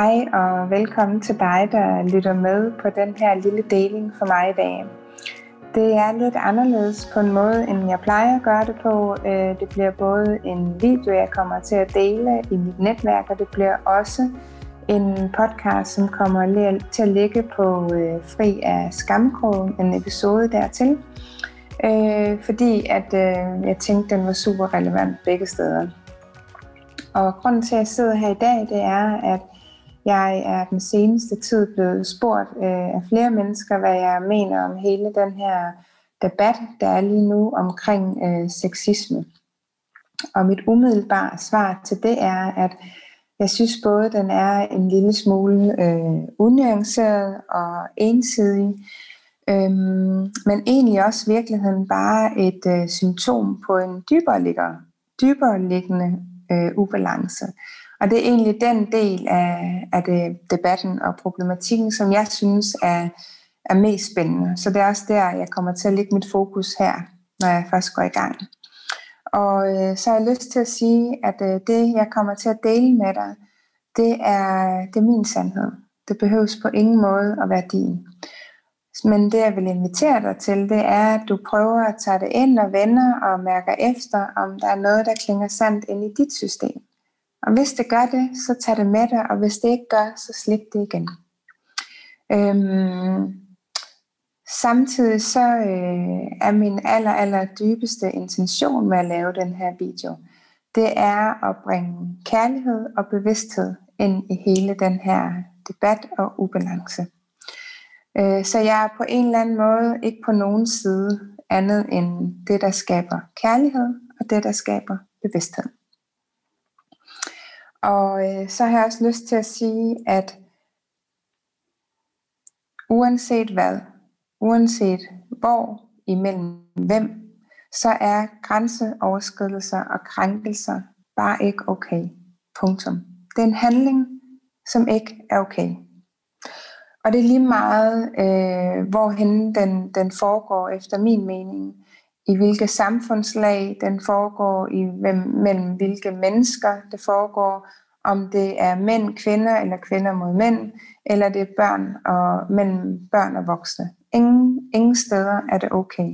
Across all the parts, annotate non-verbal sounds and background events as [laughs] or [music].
Hej og velkommen til dig, der lytter med på den her lille deling for mig i dag. Det er lidt anderledes på en måde, end jeg plejer at gøre det på. Øh, det bliver både en video, jeg kommer til at dele i mit netværk, og det bliver også en podcast, som kommer til at ligge på øh, Fri af Skamkrogen, en episode dertil. Øh, fordi at jeg tænkte, den var super relevant begge steder. Og grunden til, at jeg sidder her i dag, det er, at jeg er den seneste tid blevet spurgt øh, af flere mennesker, hvad jeg mener om hele den her debat, der er lige nu omkring øh, sexisme. Og mit umiddelbare svar til det er, at jeg synes både, den er en lille smule øh, unuanceret og ensidig, øhm, men egentlig også virkeligheden bare et øh, symptom på en dybere, ligger, dybere liggende øh, ubalance. Og det er egentlig den del af, af det, debatten og problematikken, som jeg synes er, er mest spændende. Så det er også der, jeg kommer til at lægge mit fokus her, når jeg først går i gang. Og øh, så har jeg lyst til at sige, at øh, det, jeg kommer til at dele med dig, det er, det er min sandhed. Det behøves på ingen måde at være din. Men det, jeg vil invitere dig til, det er, at du prøver at tage det ind og vender og mærker efter, om der er noget, der klinger sandt ind i dit system. Og hvis det gør det, så tag det med dig, og hvis det ikke gør, så slip det igen. Øhm, samtidig så øh, er min aller, aller dybeste intention med at lave den her video, det er at bringe kærlighed og bevidsthed ind i hele den her debat og ubalance. Øh, så jeg er på en eller anden måde ikke på nogen side andet end det, der skaber kærlighed og det, der skaber bevidsthed. Og øh, så har jeg også lyst til at sige, at uanset hvad, uanset hvor, imellem hvem, så er grænseoverskridelser og krænkelser bare ikke okay. Punktum. Det er en handling, som ikke er okay. Og det er lige meget, øh, hvorhen den, den foregår efter min mening i hvilke samfundslag den foregår, i hvem, mellem hvilke mennesker det foregår, om det er mænd, kvinder eller kvinder mod mænd, eller det er børn og mellem børn og voksne. Ingen, ingen steder er det okay.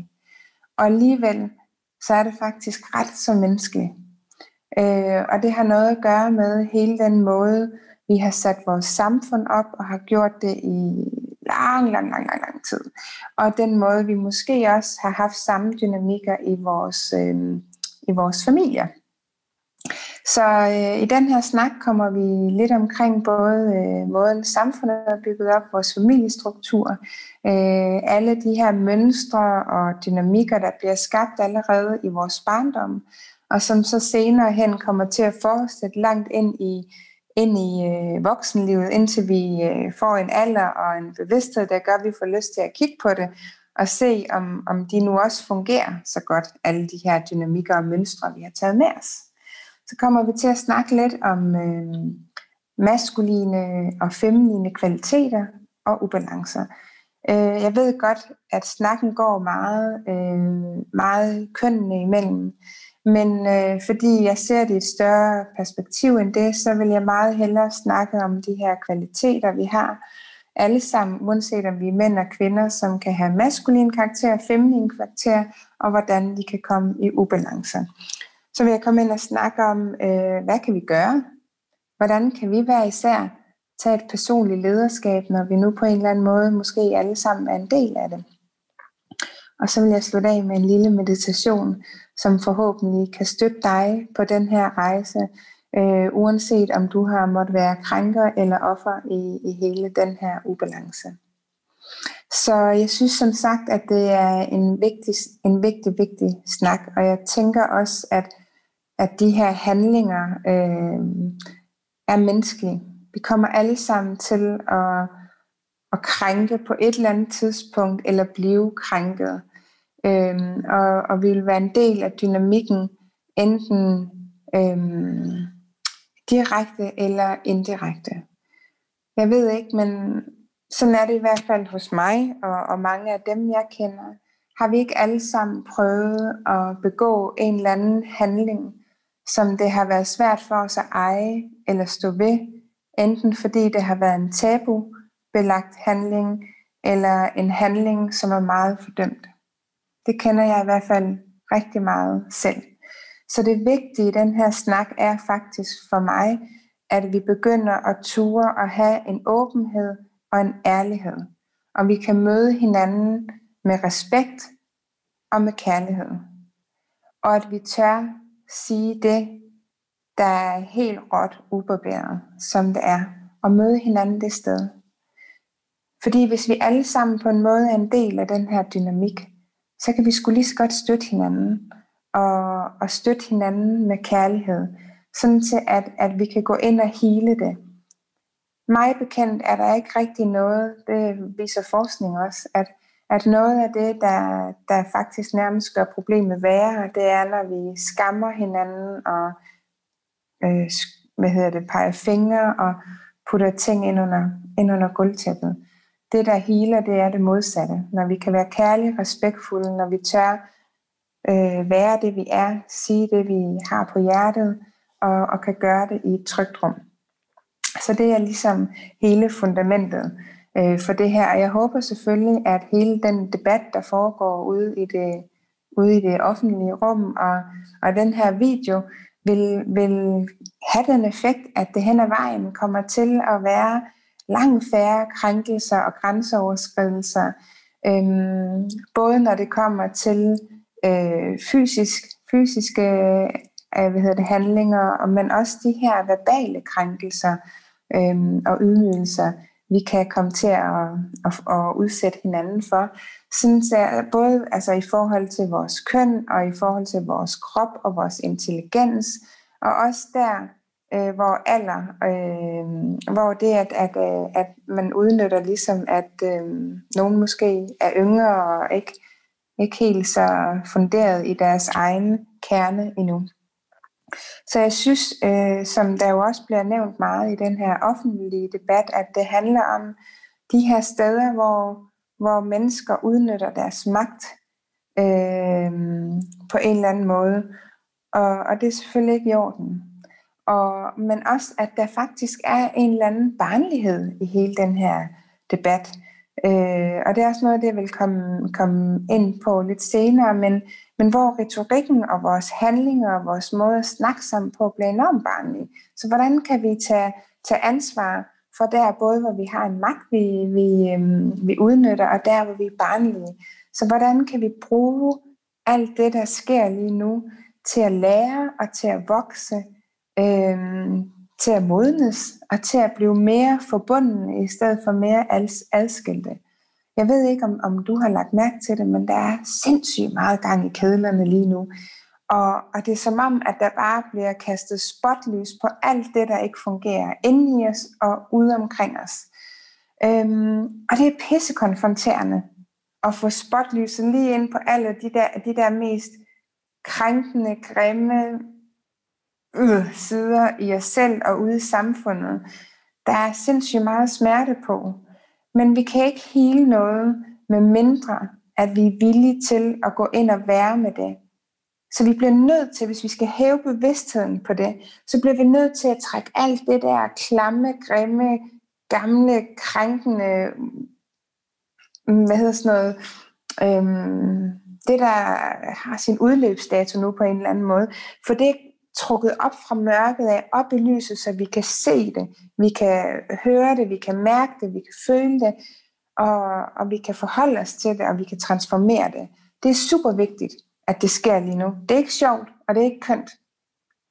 Og alligevel så er det faktisk ret så menneskeligt. Øh, og det har noget at gøre med hele den måde, vi har sat vores samfund op og har gjort det i lang, lang, lang, lang, lang tid. Og den måde, vi måske også har haft samme dynamikker i vores, øh, i vores familier. Så øh, i den her snak kommer vi lidt omkring både øh, måden samfundet er bygget op, vores familiestruktur, øh, alle de her mønstre og dynamikker, der bliver skabt allerede i vores barndom, og som så senere hen kommer til at fortsætte langt ind i ind i øh, voksenlivet, indtil vi øh, får en alder og en bevidsthed, der gør, at vi får lyst til at kigge på det og se, om, om de nu også fungerer så godt, alle de her dynamikker og mønstre, vi har taget med os. Så kommer vi til at snakke lidt om øh, maskuline og feminine kvaliteter og ubalancer. Øh, jeg ved godt, at snakken går meget, øh, meget kønnene imellem, men øh, fordi jeg ser det i et større perspektiv end det, så vil jeg meget hellere snakke om de her kvaliteter, vi har alle sammen, uanset om vi er mænd og kvinder, som kan have maskulin karakter, feminin karakter, og hvordan de kan komme i ubalance. Så vil jeg komme ind og snakke om, øh, hvad kan vi gøre? Hvordan kan vi være især tage et personligt lederskab, når vi nu på en eller anden måde måske alle sammen er en del af det? Og så vil jeg slutte af med en lille meditation, som forhåbentlig kan støtte dig på den her rejse, øh, uanset om du har måttet være krænker eller offer i, i hele den her ubalance. Så jeg synes som sagt, at det er en vigtig, en vigtig, vigtig snak, og jeg tænker også, at, at de her handlinger øh, er menneskelige. Vi kommer alle sammen til at, at krænke på et eller andet tidspunkt, eller blive krænket. Øhm, og, og ville vil være en del af dynamikken, enten øhm, direkte eller indirekte. Jeg ved ikke, men sådan er det i hvert fald hos mig og, og mange af dem, jeg kender. Har vi ikke alle sammen prøvet at begå en eller anden handling, som det har været svært for os at eje eller stå ved, enten fordi det har været en tabu belagt handling, eller en handling, som er meget fordømt. Det kender jeg i hvert fald rigtig meget selv. Så det vigtige i den her snak er faktisk for mig, at vi begynder at ture og have en åbenhed og en ærlighed. Og vi kan møde hinanden med respekt og med kærlighed. Og at vi tør sige det, der er helt råt ubarberet, som det er, og møde hinanden det sted. Fordi hvis vi alle sammen på en måde er en del af den her dynamik, så kan vi skulle lige så godt støtte hinanden, og, og støtte hinanden med kærlighed, sådan til at, at vi kan gå ind og hele det. Mig bekendt er der ikke rigtig noget, det viser forskning også, at, at noget af det, der, der faktisk nærmest gør problemet værre, det er, når vi skammer hinanden og øh, hvad hedder det, peger fingre og putter ting ind under, ind under gulvtæppet. Det, der hele, det er det modsatte. Når vi kan være kærlige, respektfulde, når vi tør øh, være det, vi er, sige det, vi har på hjertet, og, og kan gøre det i et trygt rum. Så det er ligesom hele fundamentet øh, for det her. Og jeg håber selvfølgelig, at hele den debat, der foregår ude i det, ude i det offentlige rum, og, og den her video, vil, vil have den effekt, at det hen ad vejen kommer til at være langt færre krænkelser og grænseoverskridelser, øhm, både når det kommer til øh, fysisk, fysiske øh, hvad hedder det, handlinger, men også de her verbale krænkelser øhm, og ydmygelser, vi kan komme til at, at, at udsætte hinanden for. Sådan så både altså i forhold til vores køn og i forhold til vores krop og vores intelligens, og også der, øh, hvor alder, øh, hvor det, at, at, øh, at man udnytter ligesom, at øh, nogen måske er yngre og ikke, ikke helt så funderet i deres egen kerne endnu. Så jeg synes, øh, som der jo også bliver nævnt meget i den her offentlige debat, at det handler om de her steder, hvor, hvor mennesker udnytter deres magt øh, på en eller anden måde. Og, og det er selvfølgelig ikke i orden. Og, men også, at der faktisk er en eller anden barnlighed i hele den her debat. Øh, og det er også noget, det jeg vil komme, komme ind på lidt senere, men, men hvor retorikken og vores handlinger og vores måde at snakke sammen på bliver enormt barnlig. Så hvordan kan vi tage, tage ansvar for der, både hvor vi har en magt, vi, vi, øhm, vi udnytter, og der, hvor vi er barnlige. Så hvordan kan vi bruge alt det, der sker lige nu, til at lære og til at vokse, øhm, til at modnes og til at blive mere forbundne i stedet for mere adskilte. Jeg ved ikke, om, om du har lagt mærke til det, men der er sindssygt meget gang i kedlerne lige nu. Og, og det er som om, at der bare bliver kastet spotlys på alt det, der ikke fungerer inde i os og ude omkring os. Øhm, og det er pissekonfronterende at få spotlyset lige ind på alle de der, de der mest krænkende, grimme øh, sider i os selv og ude i samfundet. Der er sindssygt meget smerte på. Men vi kan ikke hele noget med mindre, at vi er villige til at gå ind og være med det. Så vi bliver nødt til, hvis vi skal hæve bevidstheden på det, så bliver vi nødt til at trække alt det der klamme, grimme, gamle, krænkende, hvad hedder sådan noget, øhm, det der har sin udløbsdato nu på en eller anden måde, for det er trukket op fra mørket af, op i lyset, så vi kan se det, vi kan høre det, vi kan mærke det, vi kan føle det, og, og vi kan forholde os til det, og vi kan transformere det. Det er super vigtigt, at det sker lige nu. Det er ikke sjovt, og det er ikke kønt,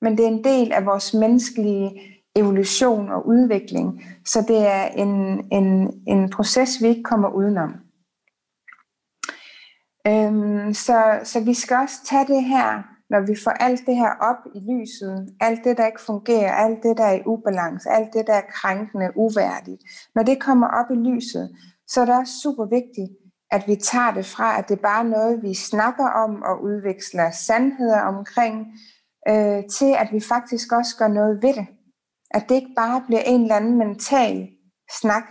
men det er en del af vores menneskelige evolution og udvikling, så det er en, en, en proces, vi ikke kommer udenom. Øhm, så, så vi skal også tage det her, når vi får alt det her op i lyset, alt det, der ikke fungerer, alt det, der er i ubalance, alt det, der er krænkende, uværdigt, når det kommer op i lyset, så er det også super vigtigt, at vi tager det fra, at det bare er noget, vi snakker om og udveksler sandheder omkring, øh, til at vi faktisk også gør noget ved det. At det ikke bare bliver en eller anden mental snak,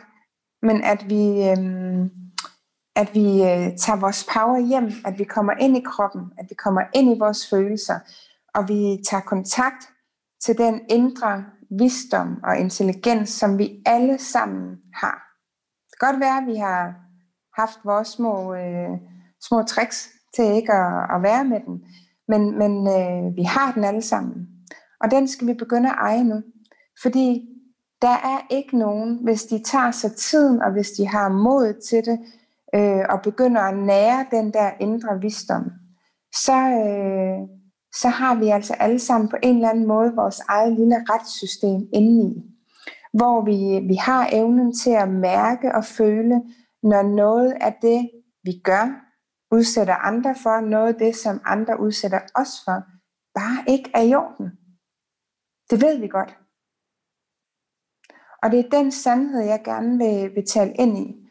men at vi, øh, at vi øh, tager vores power hjem, at vi kommer ind i kroppen, at vi kommer ind i vores følelser, og vi tager kontakt til den indre visdom og intelligens, som vi alle sammen har. Det kan godt være, at vi har haft vores små, øh, små tricks til ikke at, at være med den, men, men øh, vi har den alle sammen. Og den skal vi begynde at eje nu. Fordi der er ikke nogen, hvis de tager sig tiden, og hvis de har mod til det, øh, og begynder at nære den der indre visdom, så, øh, så har vi altså alle sammen på en eller anden måde vores eget lille retssystem indeni, hvor vi, vi har evnen til at mærke og føle, når noget af det, vi gør, udsætter andre for, noget af det, som andre udsætter os for, bare ikke er i orden. Det ved vi godt. Og det er den sandhed, jeg gerne vil, vil tale ind i.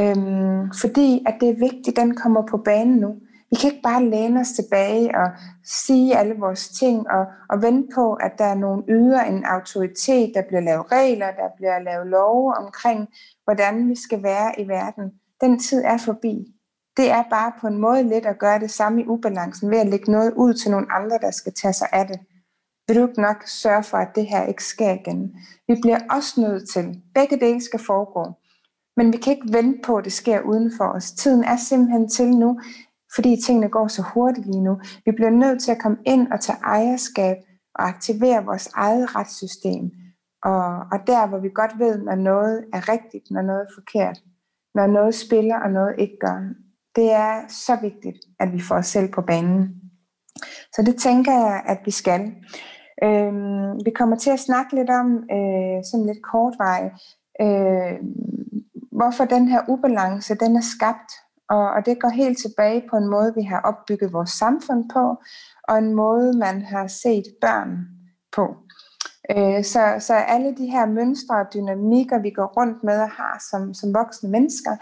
Øhm, fordi at det er vigtigt, at den kommer på banen nu. Vi kan ikke bare læne os tilbage og sige alle vores ting og, og vente på, at der er nogen yder en autoritet, der bliver lavet regler, der bliver lavet love omkring, hvordan vi skal være i verden. Den tid er forbi. Det er bare på en måde lidt at gøre det samme i ubalancen ved at lægge noget ud til nogle andre, der skal tage sig af det. Vil du ikke nok sørge for, at det her ikke sker igen? Vi bliver også nødt til, begge dele skal foregå, men vi kan ikke vente på, at det sker uden for os. Tiden er simpelthen til nu, fordi tingene går så hurtigt lige nu. Vi bliver nødt til at komme ind og tage ejerskab og aktivere vores eget retssystem. Og, og der, hvor vi godt ved, når noget er rigtigt, når noget er forkert, når noget spiller og noget ikke gør. Det er så vigtigt, at vi får os selv på banen. Så det tænker jeg, at vi skal. Øhm, vi kommer til at snakke lidt om, øh, sådan lidt kortvej, øh, hvorfor den her ubalance, den er skabt. Og, og det går helt tilbage på en måde, vi har opbygget vores samfund på, og en måde, man har set børn på. Øh, så, så alle de her mønstre og dynamikker, vi går rundt med og har som, som voksne mennesker,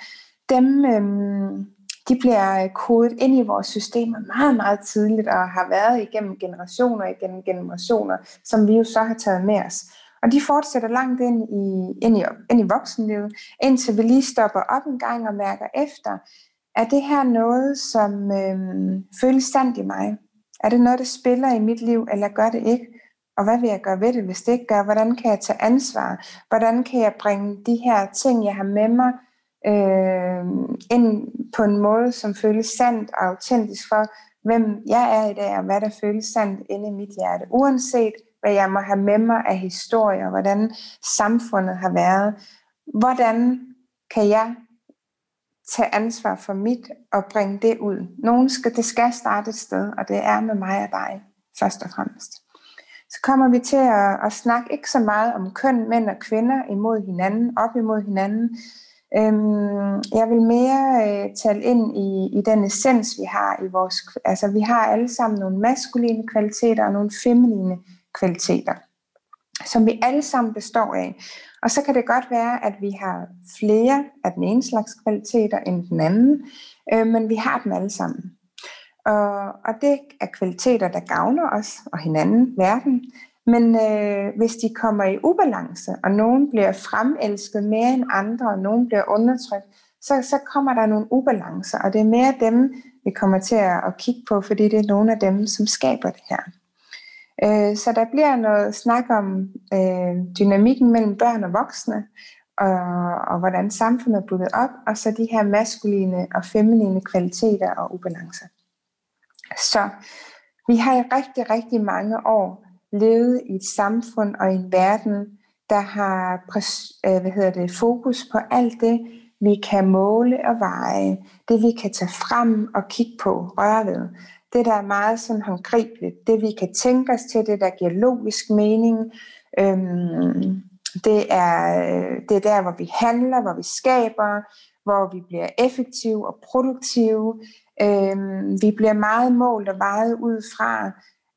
dem, øhm, de bliver kodet ind i vores systemer meget, meget tidligt og har været igennem generationer igennem generationer, som vi jo så har taget med os. Og de fortsætter langt ind i, ind i, ind i voksenlivet, indtil vi lige stopper op en gang og mærker efter, er det her noget, som øh, føles sandt i mig? Er det noget, der spiller i mit liv, eller gør det ikke? Og hvad vil jeg gøre ved det, hvis det ikke gør? Hvordan kan jeg tage ansvar? Hvordan kan jeg bringe de her ting, jeg har med mig, øh, ind på en måde, som føles sandt og autentisk for, hvem jeg er i dag, og hvad der føles sandt inde i mit hjerte. Uanset hvad jeg må have med mig af historier, hvordan samfundet har været, hvordan kan jeg tage ansvar for mit og bringe det ud. Nogen skal, det skal starte et sted, og det er med mig og dig, først og fremmest. Så kommer vi til at, at snakke ikke så meget om køn, mænd og kvinder imod hinanden, op imod hinanden, Øhm, jeg vil mere øh, tale ind i, i den essens, vi har i vores... Altså, vi har alle sammen nogle maskuline kvaliteter og nogle feminine kvaliteter, som vi alle sammen består af. Og så kan det godt være, at vi har flere af den ene slags kvaliteter end den anden, øh, men vi har dem alle sammen. Og, og det er kvaliteter, der gavner os og hinanden, verden, men øh, hvis de kommer i ubalance, og nogen bliver fremelsket mere end andre, og nogen bliver undertrykt, så, så kommer der nogle ubalancer, og det er mere dem, vi kommer til at, at kigge på, fordi det er nogle af dem, som skaber det her. Øh, så der bliver noget snak om øh, dynamikken mellem børn og voksne, og, og hvordan samfundet er bygget op, og så de her maskuline og feminine kvaliteter og ubalancer. Så vi har i rigtig, rigtig mange år levet i et samfund og i en verden, der har øh, hvad hedder det, fokus på alt det, vi kan måle og veje, det vi kan tage frem og kigge på, røre ved. Det, der er meget sådan håndgribeligt, det vi kan tænke os til, det der giver logisk mening, øhm, det, er, det er der, hvor vi handler, hvor vi skaber, hvor vi bliver effektive og produktive. Øhm, vi bliver meget målt og vejet ud fra,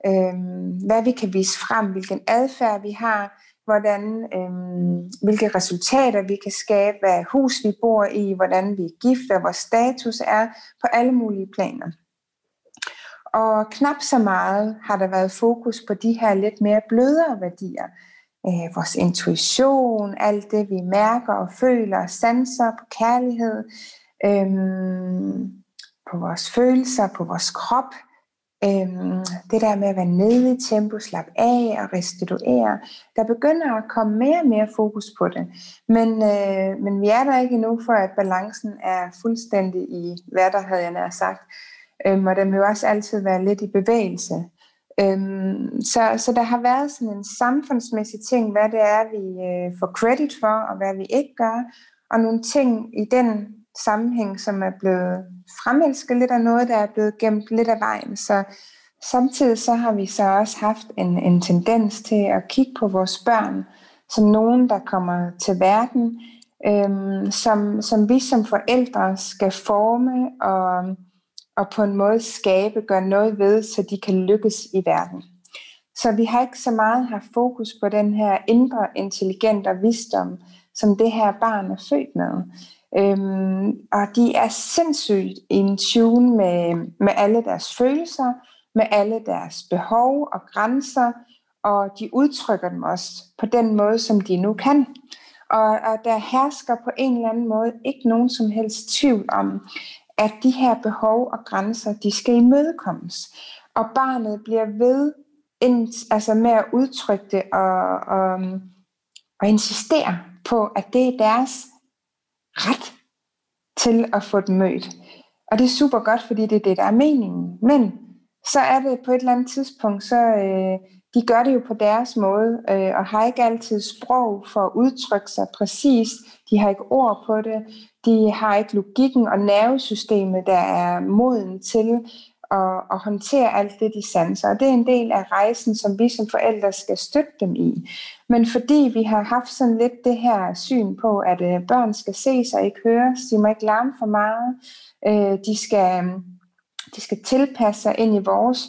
øhm, hvad vi kan vise frem, hvilken adfærd vi har, hvordan, øhm, hvilke resultater vi kan skabe, hvad hus vi bor i, hvordan vi er gift, hvad vores status er, på alle mulige planer. Og knap så meget har der været fokus på de her lidt mere blødere værdier. Øh, vores intuition, alt det vi mærker og føler sanser på kærlighed, øhm, på vores følelser, på vores krop, Øhm, det der med at være nede i tempo, slappe af og restituere. Der begynder at komme mere og mere fokus på det. Men, øh, men vi er der ikke endnu for, at balancen er fuldstændig i hvad der havde jeg nær sagt. Øhm, og den vil jo også altid være lidt i bevægelse. Øhm, så, så der har været sådan en samfundsmæssig ting, hvad det er, vi øh, får credit for, og hvad vi ikke gør. Og nogle ting i den sammenhæng, som er blevet fremelsket lidt af noget, der er blevet gemt lidt af vejen. Så samtidig så har vi så også haft en, en tendens til at kigge på vores børn som nogen, der kommer til verden, øhm, som, som vi som forældre skal forme og, og på en måde skabe, gøre noget ved, så de kan lykkes i verden. Så vi har ikke så meget haft fokus på den her indre intelligent og visdom, som det her barn er født med. Øhm, og de er sindssygt in tune med, med alle deres følelser, med alle deres behov og grænser, og de udtrykker dem også på den måde, som de nu kan. Og, og der hersker på en eller anden måde ikke nogen som helst tvivl om, at de her behov og grænser, de skal imødekommes. Og barnet bliver ved ind, altså med at udtrykke det og, og, og insistere på, at det er deres ret til at få det mødt. Og det er super godt, fordi det er det, der er meningen. Men så er det på et eller andet tidspunkt, så øh, de gør det jo på deres måde, øh, og har ikke altid sprog for at udtrykke sig præcist. De har ikke ord på det. De har ikke logikken og nervesystemet, der er moden til at, at håndtere alt det, de sanser. Og det er en del af rejsen, som vi som forældre skal støtte dem i. Men fordi vi har haft sådan lidt det her syn på, at øh, børn skal se sig ikke høres, de må ikke larme for meget, øh, de, skal, de skal tilpasse sig ind i vores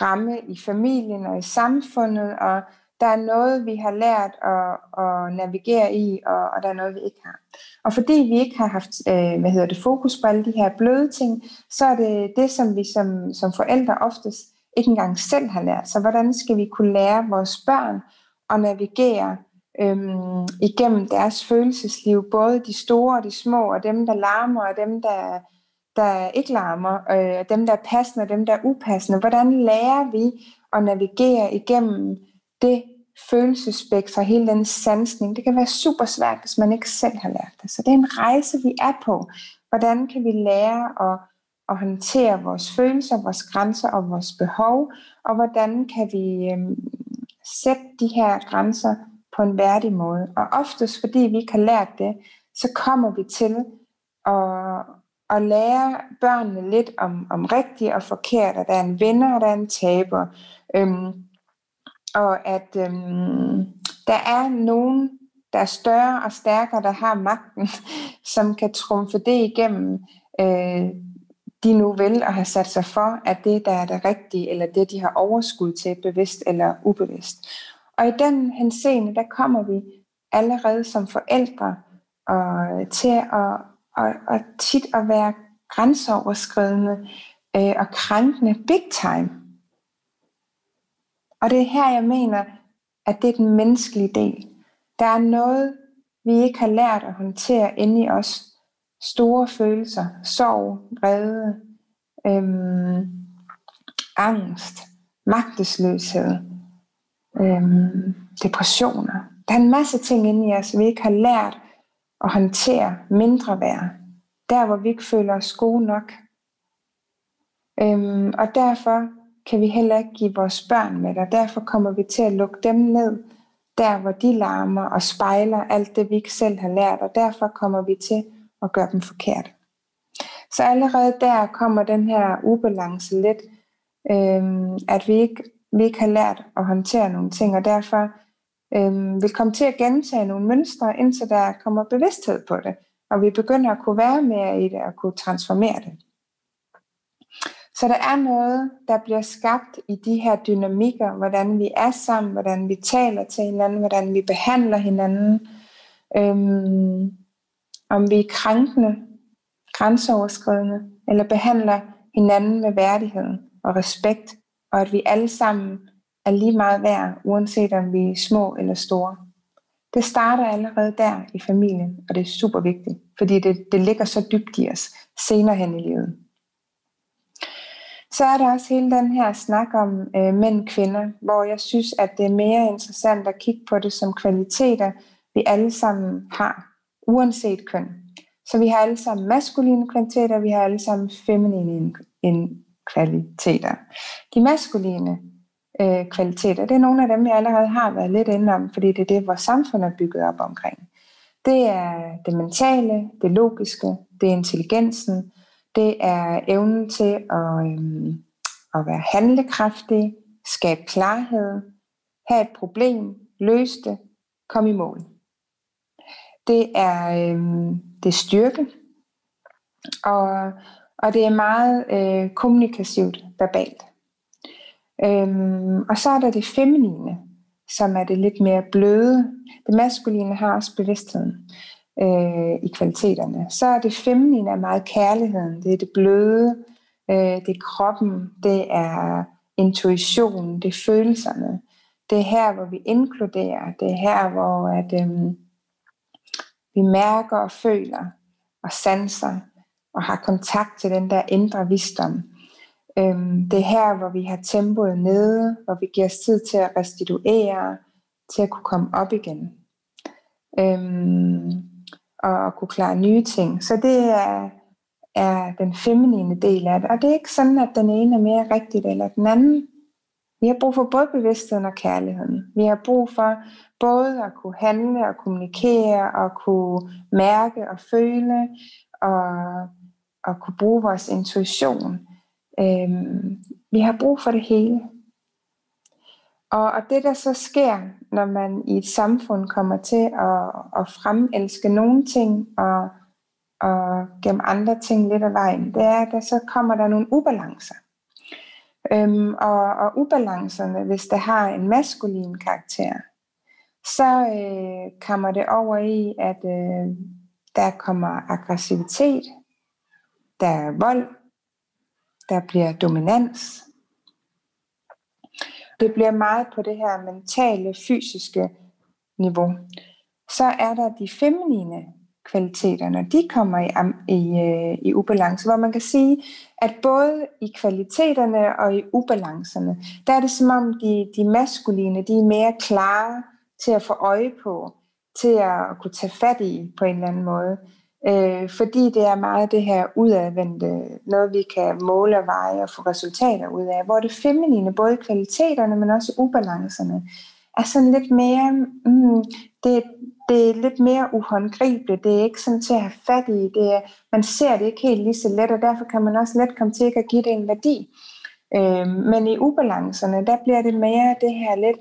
ramme i familien og i samfundet, og der er noget, vi har lært at, at navigere i, og, og der er noget, vi ikke har. Og fordi vi ikke har haft øh, hvad hedder det, fokus på alle de her bløde ting, så er det det, som vi som, som forældre oftest ikke engang selv har lært. Så hvordan skal vi kunne lære vores børn at navigere øhm, igennem deres følelsesliv, både de store og de små, og dem, der larmer, og dem, der, der ikke larmer, øh, dem, der er passende, og dem, der er upassende. Hvordan lærer vi at navigere igennem det følelsesspektrum, hele den sansning, det kan være super svært, hvis man ikke selv har lært det. Så det er en rejse, vi er på. Hvordan kan vi lære at, at håndtere vores følelser, vores grænser og vores behov, og hvordan kan vi øhm, sætte de her grænser på en værdig måde. Og oftest, fordi vi ikke har lært det, så kommer vi til at, at lære børnene lidt om, om rigtigt og forkert, at der er en vinder og der er en taber. Øhm, og at øhm, der er nogen, der er større og stærkere, der har magten, [laughs] som kan trumfe det igennem, øh, de nu vil og har sat sig for, at det, der er det rigtige, eller det, de har overskud til, bevidst eller ubevidst. Og i den henseende, der kommer vi allerede som forældre og til at, og, og tit at være grænseoverskridende øh, og krænkende big time. Og det er her, jeg mener, at det er den menneskelige del. Der er noget, vi ikke har lært at håndtere inde i os. Store følelser, sorg, vrede, øhm, angst, magtesløshed, øhm, depressioner. Der er en masse ting inde i os, vi ikke har lært at håndtere mindre værd. Der, hvor vi ikke føler os gode nok. Øhm, og derfor kan vi heller ikke give vores børn med og derfor kommer vi til at lukke dem ned, der hvor de larmer og spejler alt det, vi ikke selv har lært, og derfor kommer vi til at gøre dem forkert. Så allerede der kommer den her ubalance lidt, øhm, at vi ikke, vi ikke har lært at håndtere nogle ting, og derfor øhm, vil komme til at gentage nogle mønstre, indtil der kommer bevidsthed på det, og vi begynder at kunne være mere i det og kunne transformere det. Så der er noget, der bliver skabt i de her dynamikker, hvordan vi er sammen, hvordan vi taler til hinanden, hvordan vi behandler hinanden, øhm, om vi er krænkende, grænseoverskridende, eller behandler hinanden med værdighed og respekt, og at vi alle sammen er lige meget værd, uanset om vi er små eller store. Det starter allerede der i familien, og det er super vigtigt, fordi det, det ligger så dybt i os senere hen i livet. Så er der også hele den her snak om øh, mænd og kvinder, hvor jeg synes, at det er mere interessant at kigge på det som kvaliteter, vi alle sammen har, uanset køn. Så vi har alle sammen maskuline kvaliteter, vi har alle sammen feminine kvaliteter. De maskuline øh, kvaliteter, det er nogle af dem, jeg allerede har været lidt inde om, fordi det er det, vores samfund er bygget op omkring. Det er det mentale, det logiske, det er intelligensen, det er evnen til at, øhm, at være handlekraftig, skabe klarhed, have et problem, løse det, komme i mål. Det er, øhm, det er styrke, og, og det er meget øh, kommunikativt verbalt. Øhm, og så er der det feminine, som er det lidt mere bløde. Det maskuline har også bevidstheden øh, i kvaliteterne. Så er det feminine er meget kærligheden, det er det bløde, øh, det er kroppen, det er intuition, det er følelserne. Det er her, hvor vi inkluderer, det er her, hvor at, øh, vi mærker og føler og sanser og har kontakt til den der indre visdom. Øhm, det er her, hvor vi har tempoet nede, hvor vi giver os tid til at restituere, til at kunne komme op igen. Øhm, og kunne klare nye ting. Så det er, er den feminine del af det. Og det er ikke sådan, at den ene er mere rigtigt eller den anden. Vi har brug for både bevidstheden og kærligheden. Vi har brug for både at kunne handle og kommunikere og kunne mærke og føle og, og kunne bruge vores intuition. Øhm, vi har brug for det hele. Og, og det der så sker, når man i et samfund kommer til at, at fremelske nogle ting og, og gemme andre ting lidt af vejen, det er, at der så kommer der nogle ubalancer. Øhm, og, og ubalancerne, hvis det har en maskulin karakter, så øh, kommer det over i, at øh, der kommer aggressivitet, der er vold, der bliver dominans. Det bliver meget på det her mentale, fysiske niveau. Så er der de feminine kvaliteter, når de kommer i, i, øh, i ubalance, hvor man kan sige, at både i kvaliteterne og i ubalancerne, der er det som om de, de maskuline, de er mere klare til at få øje på, til at kunne tage fat i på en eller anden måde. Øh, fordi det er meget det her udadvendte, noget vi kan måle og veje og få resultater ud af, hvor det feminine, både kvaliteterne, men også ubalancerne, er sådan lidt mere, mm, det, det er lidt mere uhåndgribeligt, det er ikke sådan til at have fat i, det er, man ser det ikke helt lige så let, og derfor kan man også let komme til ikke at give det en værdi. Øh, men i ubalancerne, der bliver det mere det her lidt,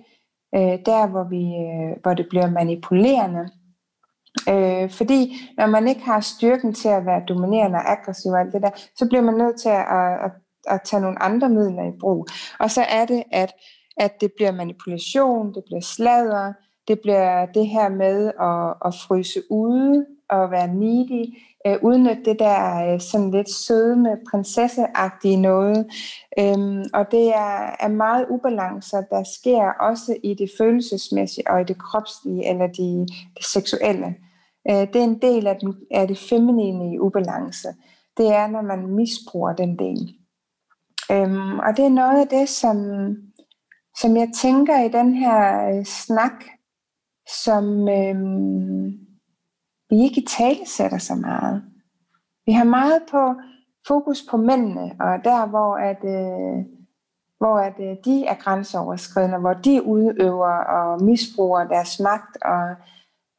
øh, der hvor, vi, øh, hvor det bliver manipulerende, Øh, fordi når man ikke har styrken til at være dominerende og aggressiv og alt det der, så bliver man nødt til at, at, at tage nogle andre midler i brug. Og så er det, at, at det bliver manipulation, det bliver sladder, det bliver det her med at, at fryse ude og være needy, øh, udnytte det der øh, sådan lidt sødme, prinsesseagtige noget. Øhm, og det er, er meget ubalancer, der sker også i det følelsesmæssige og i det kropslige eller de, det seksuelle. Øh, det er en del af, den, af det feminine i ubalance. Det er, når man misbruger den del. Øhm, og det er noget af det, som, som jeg tænker i den her øh, snak, som øhm, vi ikke i tale sætter så meget. Vi har meget på fokus på mændene, og der hvor at, øh, hvor at øh, de er grænseoverskridende, hvor de udøver og misbruger deres magt, og,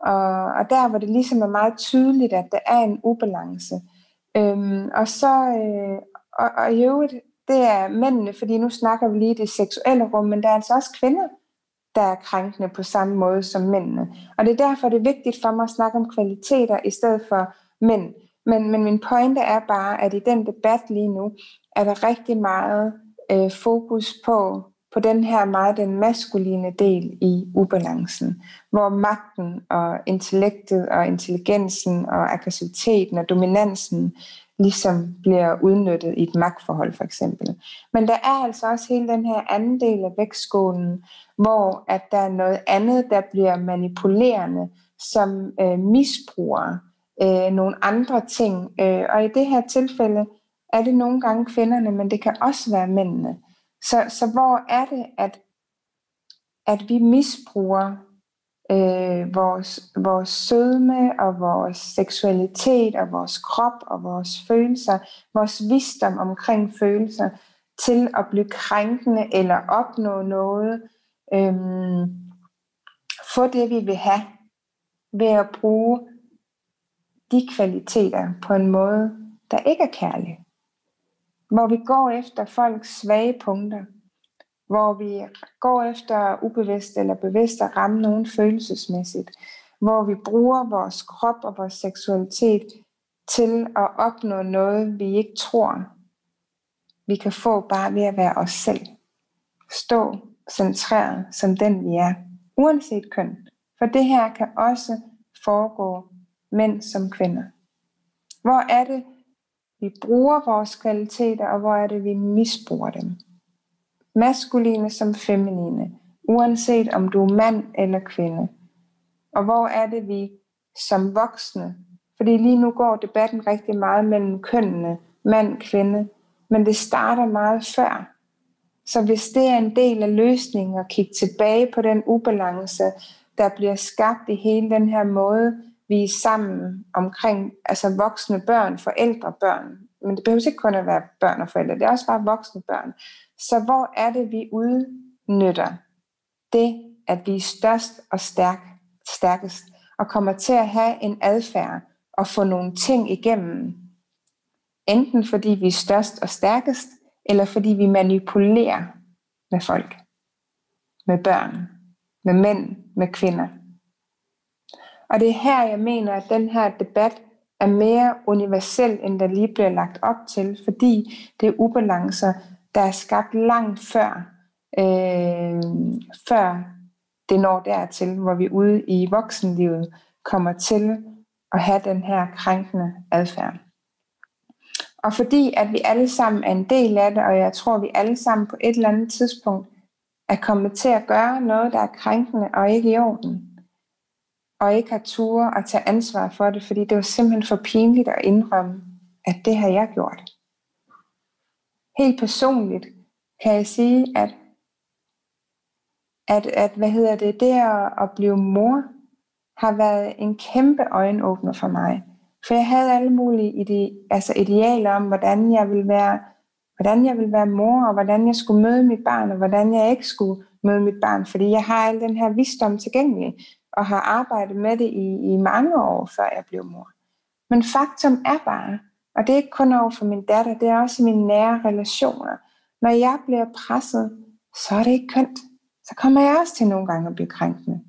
og, og der hvor det ligesom er meget tydeligt, at der er en ubalance. Øhm, og så, øh, og, og i øvrigt, det er mændene, fordi nu snakker vi lige det seksuelle rum, men der er altså også kvinder, der er krænkende på samme måde som mændene. Og det er derfor, det er vigtigt for mig at snakke om kvaliteter i stedet for mænd. Men, men min pointe er bare, at i den debat lige nu, er der rigtig meget øh, fokus på, på den her meget den maskuline del i ubalancen, hvor magten og intellektet og intelligensen og aggressiviteten og dominansen ligesom bliver udnyttet i et magtforhold for eksempel. Men der er altså også hele den her anden del af vægtskålen, hvor at der er noget andet, der bliver manipulerende, som øh, misbruger øh, nogle andre ting. Øh, og i det her tilfælde er det nogle gange kvinderne, men det kan også være mændene. Så, så hvor er det, at, at vi misbruger øh, vores, vores sødme og vores seksualitet og vores krop og vores følelser, vores visdom omkring følelser, til at blive krænkende eller opnå noget, øhm, få det vi vil have, ved at bruge de kvaliteter på en måde, der ikke er kærlig. Hvor vi går efter folks svage punkter, hvor vi går efter ubevidst eller bevidst at ramme nogen følelsesmæssigt, hvor vi bruger vores krop og vores seksualitet til at opnå noget, vi ikke tror, vi kan få bare ved at være os selv. Stå centreret som den vi er, uanset køn. For det her kan også foregå mænd som kvinder. Hvor er det, vi bruger vores kvaliteter, og hvor er det, vi misbruger dem? Maskuline som feminine, uanset om du er mand eller kvinde. Og hvor er det, vi som voksne, fordi lige nu går debatten rigtig meget mellem kønnene, mand, kvinde, men det starter meget før. Så hvis det er en del af løsningen at kigge tilbage på den ubalance, der bliver skabt i hele den her måde, vi er sammen omkring altså voksne børn, forældre, børn. Men det behøver ikke kun at være børn og forældre, det er også bare voksne børn. Så hvor er det, vi udnytter det, at vi er størst og stærk, stærkest, og kommer til at have en adfærd og få nogle ting igennem, enten fordi vi er størst og stærkest, eller fordi vi manipulerer med folk, med børn, med mænd, med kvinder. Og det er her, jeg mener, at den her debat er mere universel, end der lige bliver lagt op til, fordi det er ubalancer, der er skabt langt før, øh, før det når dertil, hvor vi ude i voksenlivet kommer til at have den her krænkende adfærd. Og fordi at vi alle sammen er en del af det, og jeg tror, vi alle sammen på et eller andet tidspunkt er kommet til at gøre noget, der er krænkende og ikke i orden. Og ikke har ture at tage ansvar for det, fordi det var simpelthen for pinligt at indrømme, at det har jeg gjort. Helt personligt kan jeg sige, at, at, at hvad hedder det, det at, at blive mor, har været en kæmpe øjenåbner for mig. For jeg havde alle mulige ide, altså idealer om, hvordan jeg ville være hvordan jeg ville være mor, og hvordan jeg skulle møde mit barn, og hvordan jeg ikke skulle møde mit barn, fordi jeg har al den her visdom tilgængelig, og har arbejdet med det i, i mange år, før jeg blev mor. Men faktum er bare, og det er ikke kun over for min datter, det er også i mine nære relationer. Når jeg bliver presset, så er det ikke kønt. Så kommer jeg også til nogle gange at blive krænkende.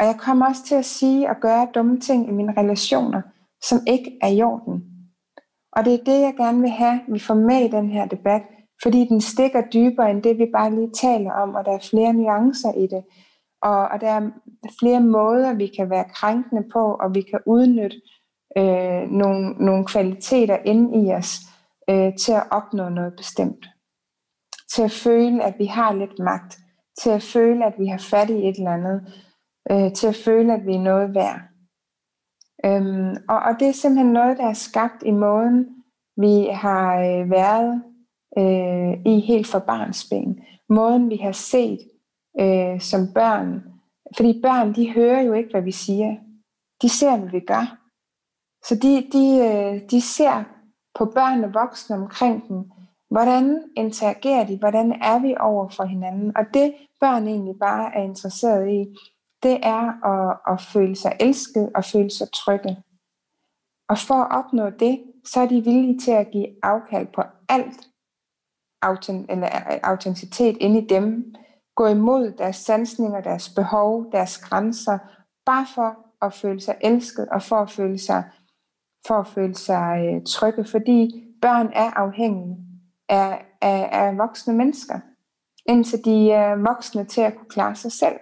Og jeg kommer også til at sige og gøre dumme ting i mine relationer, som ikke er i orden. Og det er det, jeg gerne vil have, vi får med i den her debat, fordi den stikker dybere end det, vi bare lige taler om, og der er flere nuancer i det. Og, og der er flere måder, vi kan være krænkende på, og vi kan udnytte øh, nogle, nogle kvaliteter inde i os øh, til at opnå noget bestemt. Til at føle, at vi har lidt magt. Til at føle, at vi har fat i et eller andet øh, til at føle, at vi er noget værd. Øhm, og, og det er simpelthen noget, der er skabt i måden, vi har øh, været øh, i helt fra barnsben. Måden, vi har set øh, som børn. Fordi børn, de hører jo ikke, hvad vi siger. De ser, hvad vi gør. Så de, de, øh, de ser på børn og voksne omkring dem, hvordan interagerer de, hvordan er vi over for hinanden. Og det børn egentlig bare er interesseret i, det er at, at føle sig elsket og føle sig trygge. Og for at opnå det, så er de villige til at give afkald på alt eller øh, autenticitet inde i dem, gå imod deres sansninger, deres behov, deres grænser, bare for at føle sig elsket og for at føle sig, for at føle sig øh, trygge, fordi børn er afhængige af, af, af voksne mennesker, indtil de er voksne til at kunne klare sig selv.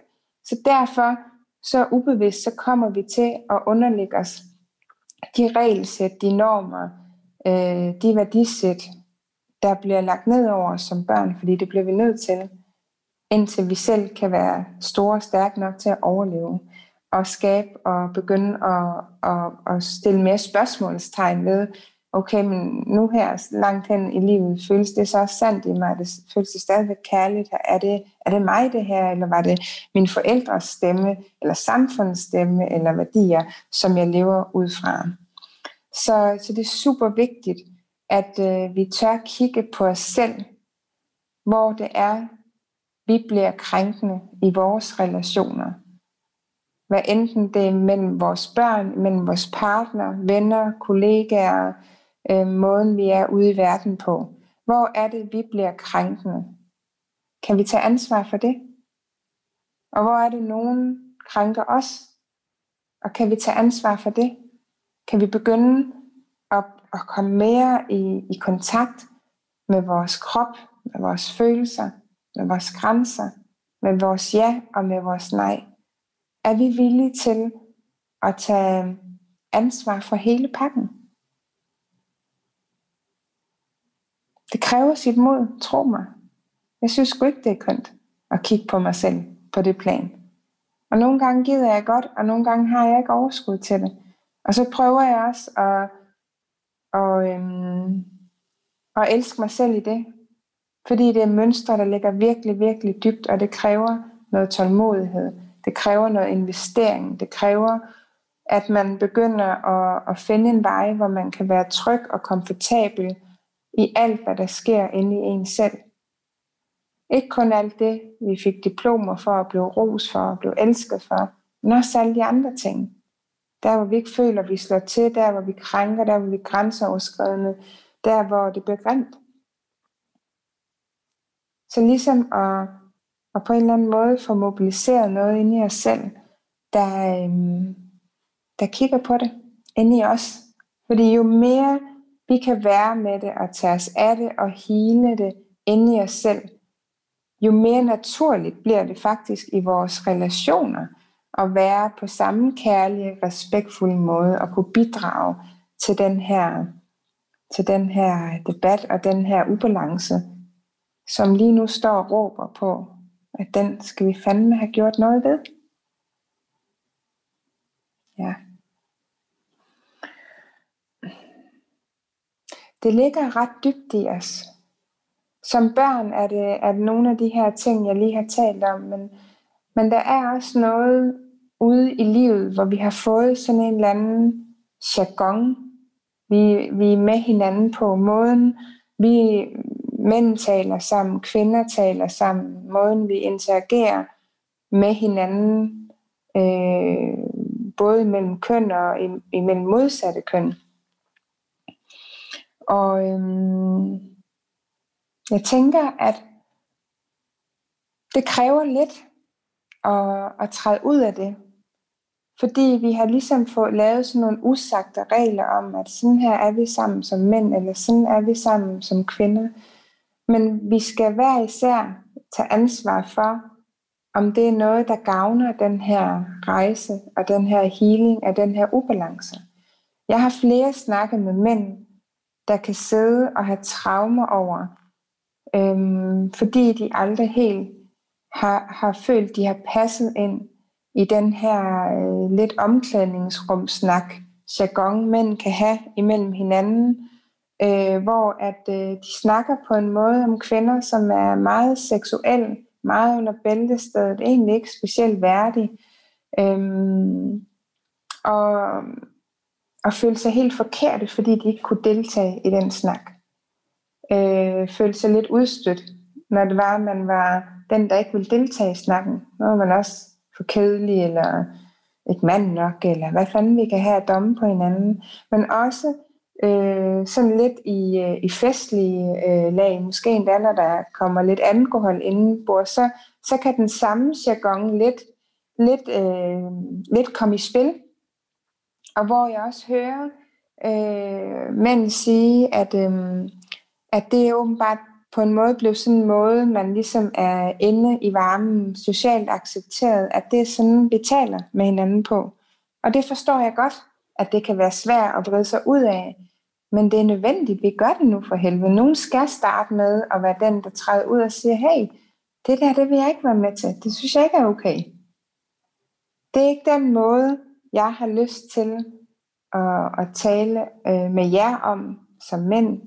Så derfor, så ubevidst, så kommer vi til at underlægge os de regelsæt, de normer, øh, de værdisæt, der bliver lagt ned over os som børn, fordi det bliver vi nødt til, indtil vi selv kan være store og stærke nok til at overleve og skabe og begynde at, at, at stille mere spørgsmålstegn ved, okay, men nu her langt hen i livet, føles det så sandt i mig? Det føles det stadigvæk kærligt? Er det, er det mig det her, eller var det min forældres stemme, eller samfundets stemme, eller værdier, som jeg lever ud fra? Så, så det er super vigtigt, at øh, vi tør kigge på os selv, hvor det er, vi bliver krænkende i vores relationer. Hvad enten det er mellem vores børn, mellem vores partner, venner, kollegaer, øh, måden vi er ude i verden på. Hvor er det, vi bliver krænkende? Kan vi tage ansvar for det? Og hvor er det, nogen krænker os? Og kan vi tage ansvar for det? Kan vi begynde at, at komme mere i, i kontakt med vores krop, med vores følelser, med vores grænser, med vores ja og med vores nej? Er vi villige til at tage ansvar for hele pakken? Det kræver sit mod, tro mig. Jeg synes sgu ikke, det er kønt at kigge på mig selv på det plan. Og nogle gange gider jeg godt, og nogle gange har jeg ikke overskud til det. Og så prøver jeg også at, og, øhm, at elske mig selv i det. Fordi det er mønstre, der ligger virkelig, virkelig dybt, og det kræver noget tålmodighed. Det kræver noget investering. Det kræver, at man begynder at, at finde en vej, hvor man kan være tryg og komfortabel i alt, hvad der sker inde i en selv. Ikke kun alt det, vi fik diplomer for at blive ros for, at blive elsket for, men også alle de andre ting. Der, hvor vi ikke føler, at vi slår til, der, hvor vi krænker, der, hvor vi grænseoverskridende, der, hvor det bliver grimt. Så ligesom at, og på en eller anden måde få mobiliseret noget inde i os selv, der, øhm, der kigger på det inde i os. Fordi jo mere vi kan være med det og tage os af det og hele det inde i os selv, jo mere naturligt bliver det faktisk i vores relationer at være på samme kærlige, respektfulde måde og kunne bidrage til den her, til den her debat og den her ubalance, som lige nu står og råber på, at den skal vi fandme have gjort noget ved. Ja. Det ligger ret dybt i os. Som børn er det, er det nogle af de her ting, jeg lige har talt om, men, men der er også noget ude i livet, hvor vi har fået sådan en eller anden jargon, vi, vi er med hinanden på måden, vi mænd taler sammen, kvinder taler sammen, måden vi interagerer med hinanden, øh, både mellem køn og imellem modsatte køn. Og øhm, jeg tænker, at det kræver lidt at, at træde ud af det. Fordi vi har ligesom fået lavet sådan nogle usagte regler om, at sådan her er vi sammen som mænd, eller sådan er vi sammen som kvinder. Men vi skal hver især tage ansvar for, om det er noget, der gavner den her rejse og den her healing og den her ubalance. Jeg har flere snakket med mænd, der kan sidde og have traumer over, øhm, fordi de aldrig helt har, har følt, de har passet ind i den her øh, lidt omklædningsrumsnak, jargon mænd kan have imellem hinanden, øh, hvor at øh, de snakker på en måde om kvinder, som er meget seksuel, meget under bæltestedet, egentlig ikke specielt værdig. Øhm, og og følte sig helt forkerte, fordi de ikke kunne deltage i den snak. Øh, følte sig lidt udstødt, når det var, at man var den, der ikke ville deltage i snakken. Nu var man også for kedelig, eller ikke mand nok, eller hvad fanden vi kan have at domme på hinanden. Men også øh, sådan lidt i, øh, i festlige øh, lag, måske endda når der kommer lidt alkohol indenbord, så, så kan den samme jargon lidt, lidt, øh, lidt komme i spil, og hvor jeg også hører øh, mænd sige, at, øh, at det er åbenbart på en måde blevet sådan en måde, man ligesom er inde i varmen, socialt accepteret, at det er sådan, vi taler med hinanden på. Og det forstår jeg godt, at det kan være svært at vride sig ud af. Men det er nødvendigt, vi gør det nu for helvede. Nogen skal starte med at være den, der træder ud og siger, hey, det der, det vil jeg ikke være med til. Det synes jeg ikke er okay. Det er ikke den måde, jeg har lyst til at, at tale øh, med jer om som mænd.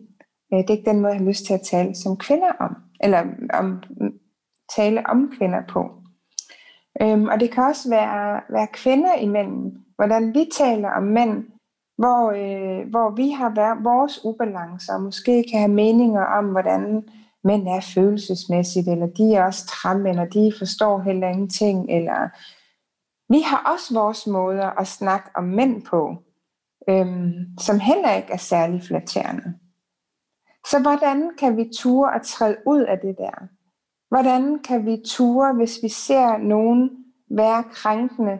Øh, det er ikke den måde, jeg har lyst til at tale som kvinder om, eller om tale om kvinder på. Øhm, og det kan også være, være kvinder imellem, hvordan vi taler om mænd, hvor, øh, hvor vi har været vores ubalancer, og måske kan have meninger om, hvordan mænd er følelsesmæssigt, eller de er også tram, eller de forstår heller ingenting, eller vi har også vores måder at snakke om mænd på, øhm, som heller ikke er særlig flatterende. Så hvordan kan vi ture at træde ud af det der? Hvordan kan vi ture, hvis vi ser nogen være krænkende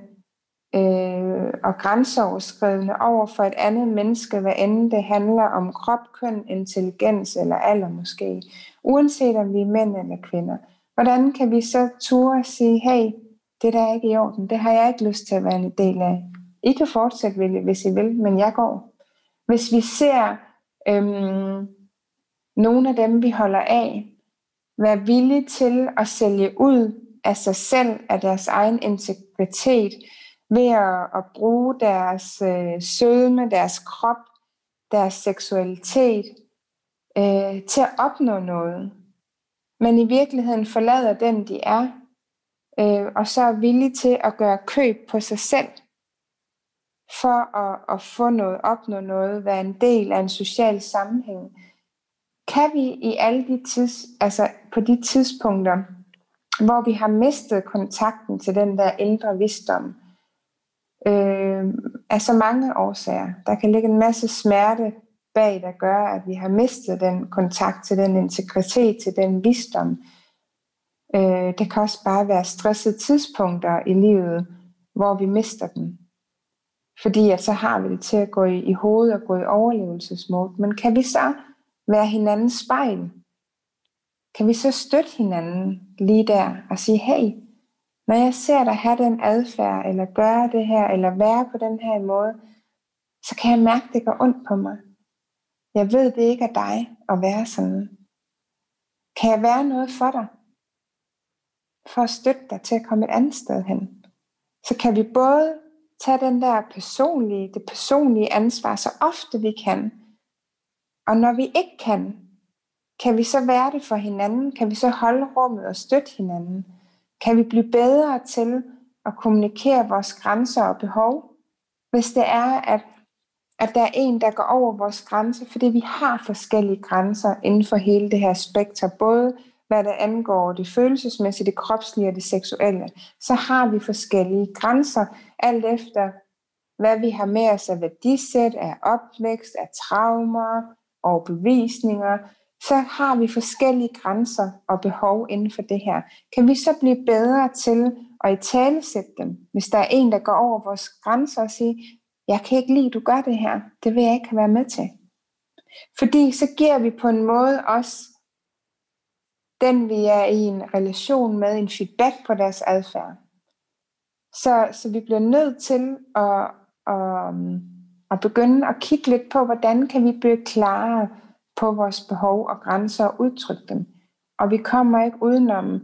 øh, og grænseoverskridende over for et andet menneske, hvad end det handler om krop, køn, intelligens eller alder måske, uanset om vi er mænd eller kvinder. Hvordan kan vi så ture og sige, hey, det der er ikke i orden, det har jeg ikke lyst til at være en del af. I kan fortsætte, hvis I vil, men jeg går. Hvis vi ser øhm, nogle af dem, vi holder af, være villige til at sælge ud af sig selv, af deres egen integritet, ved at, at bruge deres øh, sødme, deres krop, deres seksualitet øh, til at opnå noget. Men i virkeligheden forlader den, de er, øh, og så er villige til at gøre køb på sig selv, for at, at få noget, opnå noget, være en del af en social sammenhæng. Kan vi i alle de tids, altså på de tidspunkter, hvor vi har mistet kontakten til den der ældre visdom, øh, af så mange årsager. Der kan ligge en masse smerte bag, der gør, at vi har mistet den kontakt til den integritet, til den visdom. Øh, det kan også bare være stressede tidspunkter i livet, hvor vi mister den. Fordi at så har vi det til at gå i, i hovedet og gå i overlevelsesmode. Men kan vi så være hinandens spejl? Kan vi så støtte hinanden lige der og sige, hey, når jeg ser dig have den adfærd, eller gøre det her, eller være på den her måde, så kan jeg mærke, at det går ondt på mig. Jeg ved, det ikke er dig at være sådan. Kan jeg være noget for dig? For at støtte dig til at komme et andet sted hen. Så kan vi både tage den der personlige, det personlige ansvar så ofte vi kan. Og når vi ikke kan, kan vi så være det for hinanden? Kan vi så holde rummet og støtte hinanden? Kan vi blive bedre til at kommunikere vores grænser og behov, hvis det er, at, at der er en, der går over vores grænser, fordi vi har forskellige grænser inden for hele det her spektrum, både hvad det angår det følelsesmæssige, det kropslige og det seksuelle, så har vi forskellige grænser, alt efter hvad vi har med os af værdisæt, af opvækst, af traumer og bevisninger, så har vi forskellige grænser og behov inden for det her. Kan vi så blive bedre til at i talesætte dem, hvis der er en, der går over vores grænser og siger, jeg kan ikke lide, du gør det her, det vil jeg ikke være med til. Fordi så giver vi på en måde også den, vi er i en relation med, en feedback på deres adfærd. Så, så vi bliver nødt til at, at, at begynde at kigge lidt på, hvordan kan vi blive klarere på vores behov og grænser og udtrykke dem. Og vi kommer ikke udenom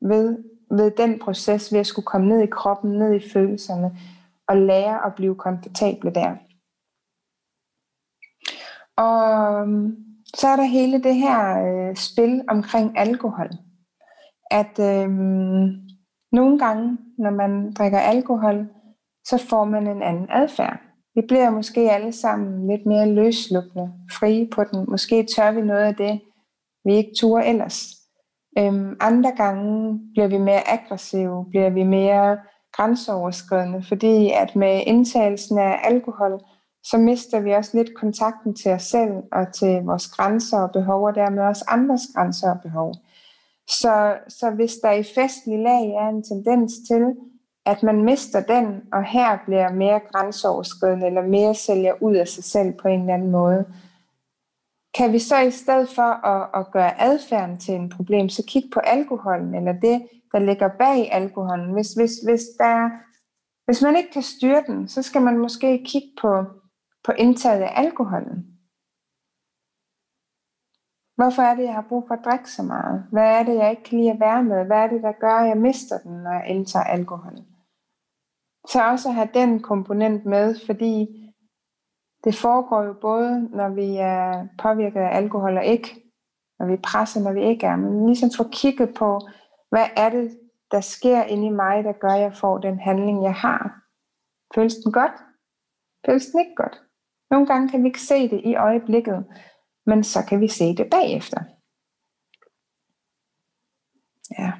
ved, ved den proces, ved at skulle komme ned i kroppen, ned i følelserne, og lære at blive komfortable der. Og øhm, så er der hele det her øh, spil omkring alkohol. At øh, nogle gange, når man drikker alkohol, så får man en anden adfærd. Vi bliver måske alle sammen lidt mere løslukkende, frie på den. Måske tør vi noget af det, vi ikke turde ellers. Øhm, andre gange bliver vi mere aggressive, bliver vi mere grænseoverskridende, fordi at med indtagelsen af alkohol, så mister vi også lidt kontakten til os selv og til vores grænser og behov, og dermed også andres grænser og behov. Så, så hvis der i festlig lag er en tendens til, at man mister den, og her bliver mere grænseoverskridende, eller mere sælger ud af sig selv på en eller anden måde. Kan vi så i stedet for at, at gøre adfærden til en problem, så kigge på alkoholen, eller det, der ligger bag alkoholen. Hvis, hvis, hvis, der, hvis man ikke kan styre den, så skal man måske kigge på, på indtaget af alkoholen. Hvorfor er det, jeg har brug for at drikke så meget? Hvad er det, jeg ikke kan lide at være med? Hvad er det, der gør, at jeg mister den, når jeg indtager alkohol? Så også at have den komponent med, fordi Det foregår jo både, når vi er påvirket af alkohol og ikke, når vi er presset, når vi ikke er, men ligesom få kigget på, hvad er det, der sker inde i mig, der gør, at jeg får den handling, jeg har. Føles den godt? Føles den ikke godt? Nogle gange kan vi ikke se det i øjeblikket, men så kan vi se det bagefter. Ja.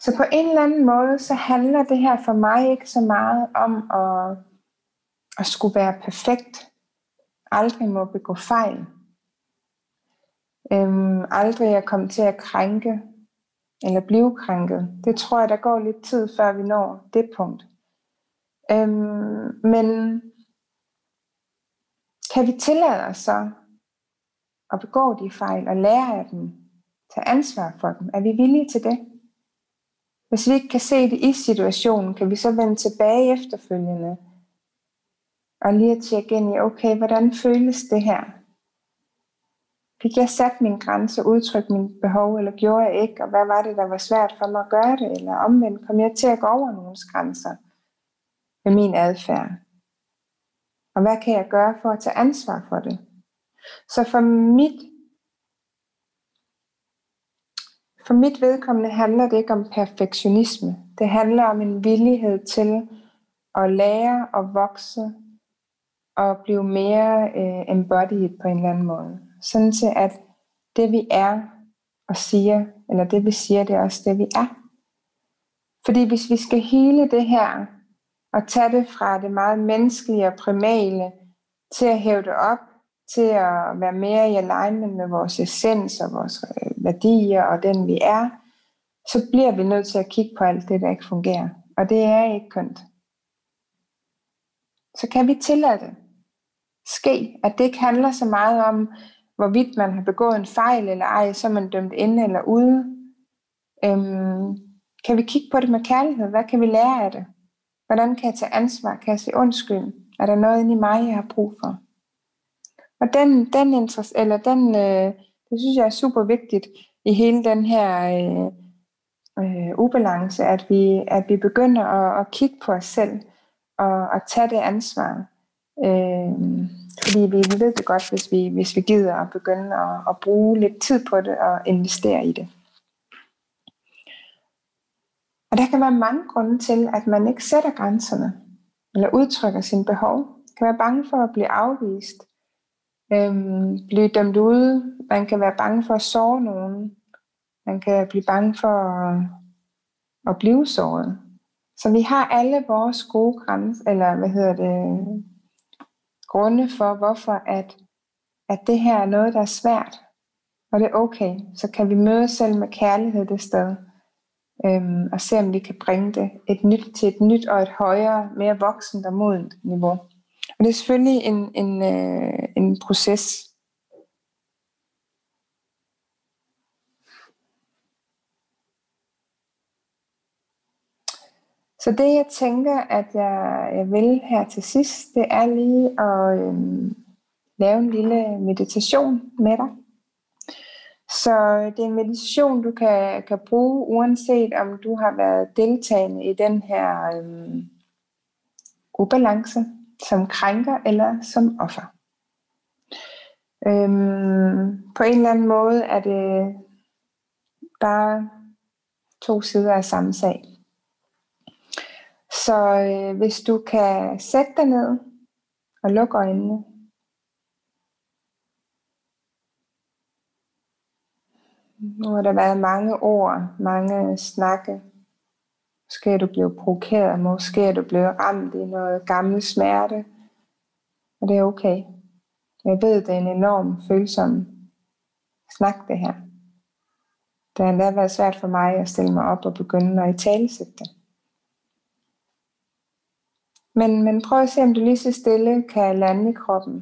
Så på en eller anden måde, så handler det her for mig ikke så meget om at, at skulle være perfekt. Aldrig må begå fejl. Øhm, aldrig at komme til at krænke eller blive krænket. Det tror jeg, der går lidt tid, før vi når det punkt. Øhm, men kan vi tillade os så at begå de fejl og lære af dem, tage ansvar for dem? Er vi villige til det? Hvis vi ikke kan se det i situationen, kan vi så vende tilbage efterfølgende og lige at tjekke ind i, okay, hvordan føles det her? Fik jeg sat min grænse, udtrykt min behov, eller gjorde jeg ikke? Og hvad var det, der var svært for mig at gøre det? Eller omvendt, kom jeg til at gå over nogens grænser med min adfærd? Og hvad kan jeg gøre for at tage ansvar for det? Så for mit, for mit vedkommende handler det ikke om perfektionisme. Det handler om en villighed til at lære og vokse og blive mere øh, embodied på en eller anden måde. Sådan til at det vi er og siger, eller det vi siger, det er også det vi er. Fordi hvis vi skal hele det her, og tage det fra det meget menneskelige og primale, til at hæve det op, til at være mere i alignment med vores essens og vores øh, værdier og den vi er, så bliver vi nødt til at kigge på alt det, der ikke fungerer. Og det er ikke kønt. Så kan vi tillade det ske, at det ikke handler så meget om, hvorvidt man har begået en fejl eller ej, så er man dømt inde eller ude. Øhm, kan vi kigge på det med kærlighed? Hvad kan vi lære af det? Hvordan kan jeg tage ansvar? Kan jeg sige undskyld? Er der noget inde i mig, jeg har brug for? Og den, den, interesse, eller den øh, det synes jeg er super vigtigt i hele den her øh, øh, ubalance, at vi, at vi begynder at, at kigge på os selv og at tage det ansvar. Øh, fordi vi, vi ved det godt, hvis vi, hvis vi gider at begynde at, at bruge lidt tid på det og investere i det. Og der kan være mange grunde til, at man ikke sætter grænserne, eller udtrykker sine behov. Man kan være bange for at blive afvist, øhm, blive dømt ude. Man kan være bange for at såre nogen. Man kan blive bange for at, at blive såret. Så vi har alle vores gode grænser, eller hvad hedder det, grunde for, hvorfor at, at det her er noget, der er svært. Og det er okay. Så kan vi møde selv med kærlighed det sted. Øhm, og se om vi kan bringe det et nyt, til et nyt og et højere, mere voksent og modent niveau. Og det er selvfølgelig en, en, øh, en proces. Så det jeg tænker, at jeg, jeg vil her til sidst, det er lige at øh, lave en lille meditation med dig. Så det er en meditation, du kan, kan bruge, uanset om du har været deltagende i den her øh, ubalance som krænker eller som offer. Øhm, på en eller anden måde er det bare to sider af samme sag. Så øh, hvis du kan sætte dig ned og lukke øjnene, Nu har der været mange ord, mange snakke. Måske er du blevet provokeret, måske er du blevet ramt i noget gammel smerte. Og det er okay. Jeg ved, det er en enorm følsom snak, det her. Det har endda været svært for mig at stille mig op og begynde at i talesætte det. Men, men prøv at se, om du lige så stille kan lande i kroppen.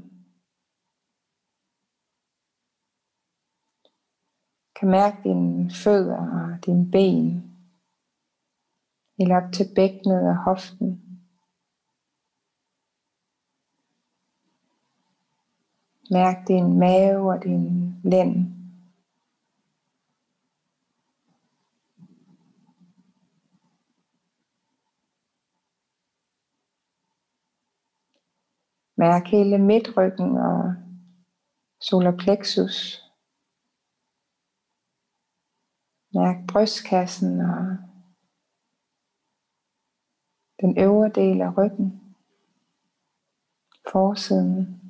Kan mærke dine fødder og dine ben. Helt op til bækkenet og hoften. Mærk din mave og din lænd. Mærk hele midtryggen og solar plexus. Mærk brystkassen og den øvre del af ryggen, forsiden.